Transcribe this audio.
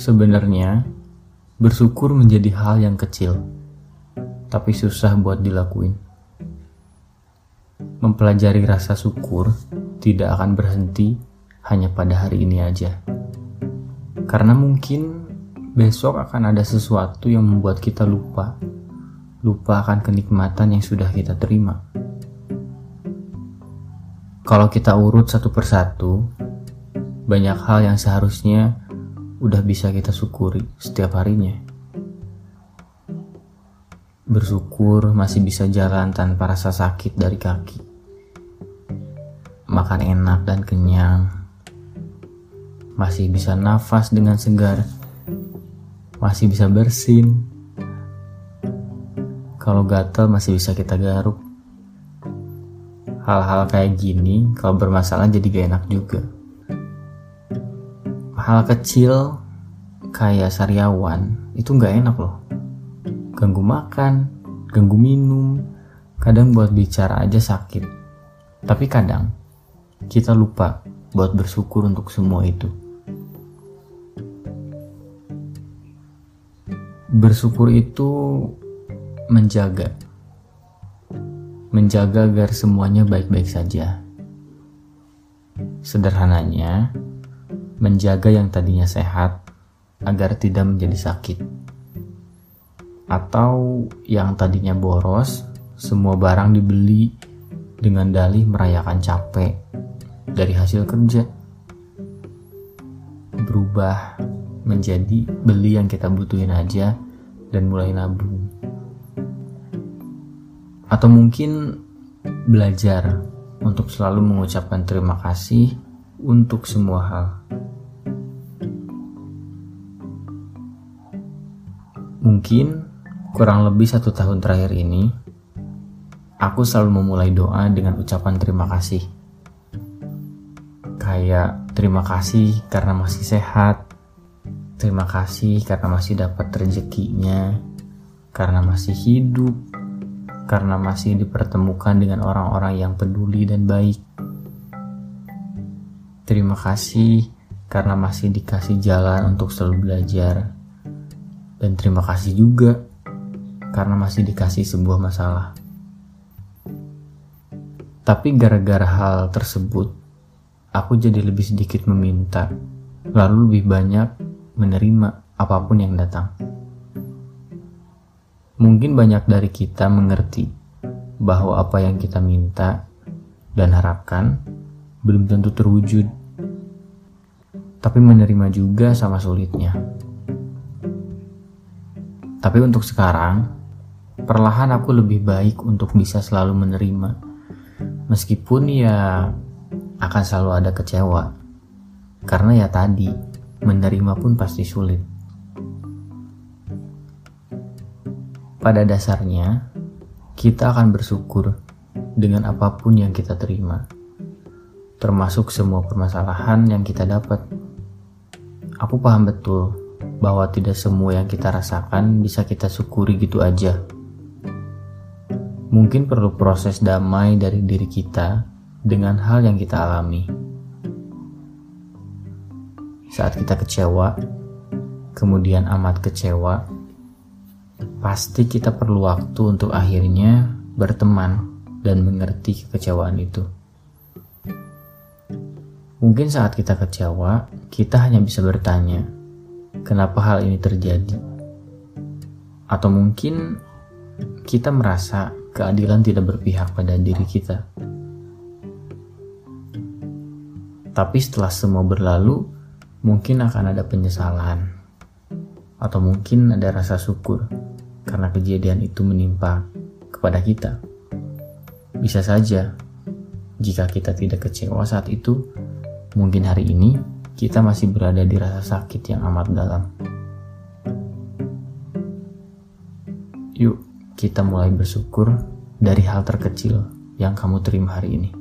Sebenarnya, bersyukur menjadi hal yang kecil, tapi susah buat dilakuin. Mempelajari rasa syukur tidak akan berhenti hanya pada hari ini aja. Karena mungkin besok akan ada sesuatu yang membuat kita lupa. Lupa akan kenikmatan yang sudah kita terima. Kalau kita urut satu persatu, banyak hal yang seharusnya udah bisa kita syukuri setiap harinya. Bersyukur masih bisa jalan tanpa rasa sakit dari kaki. Makan enak dan kenyang. Masih bisa nafas dengan segar. Masih bisa bersin. Kalau gatal masih bisa kita garuk. Hal-hal kayak gini kalau bermasalah jadi gak enak juga hal kecil kayak sariawan itu nggak enak loh. Ganggu makan ganggu minum kadang buat bicara aja sakit. Tapi kadang kita lupa buat bersyukur untuk semua itu. Bersyukur itu menjaga. Menjaga agar semuanya baik-baik saja. Sederhananya menjaga yang tadinya sehat agar tidak menjadi sakit. Atau yang tadinya boros, semua barang dibeli dengan dalih merayakan capek dari hasil kerja. Berubah menjadi beli yang kita butuhin aja dan mulai nabung. Atau mungkin belajar untuk selalu mengucapkan terima kasih untuk semua hal. Mungkin kurang lebih satu tahun terakhir ini, aku selalu memulai doa dengan ucapan terima kasih. Kayak terima kasih karena masih sehat, terima kasih karena masih dapat rezekinya, karena masih hidup, karena masih dipertemukan dengan orang-orang yang peduli dan baik. Terima kasih karena masih dikasih jalan untuk selalu belajar dan terima kasih juga karena masih dikasih sebuah masalah. Tapi gara-gara hal tersebut, aku jadi lebih sedikit meminta, lalu lebih banyak menerima apa pun yang datang. Mungkin banyak dari kita mengerti bahwa apa yang kita minta dan harapkan belum tentu terwujud, tapi menerima juga sama sulitnya. Tapi untuk sekarang, perlahan aku lebih baik untuk bisa selalu menerima. Meskipun ya akan selalu ada kecewa. Karena ya tadi, menerima pun pasti sulit. Pada dasarnya, kita akan bersyukur dengan apa pun yang kita terima. Termasuk semua permasalahan yang kita dapat. Aku paham betul bahwa tidak semua yang kita rasakan bisa kita syukuri gitu aja. Mungkin perlu proses damai dari diri kita dengan hal yang kita alami. Saat kita kecewa, kemudian amat kecewa, pasti kita perlu waktu untuk akhirnya berteman dan mengerti kekecewaan itu. Mungkin saat kita kecewa, kita hanya bisa bertanya, kenapa hal ini terjadi. Atau mungkin kita merasa keadilan tidak berpihak pada diri kita. Tapi setelah semua berlalu, mungkin akan ada penyesalan. Atau mungkin ada rasa syukur karena kejadian itu menimpa kepada kita. Bisa saja, jika kita tidak kecewa saat itu, mungkin hari ini kita masih berada di rasa sakit yang amat dalam. Yuk, kita mulai bersyukur dari hal terkecil yang kamu terima hari ini.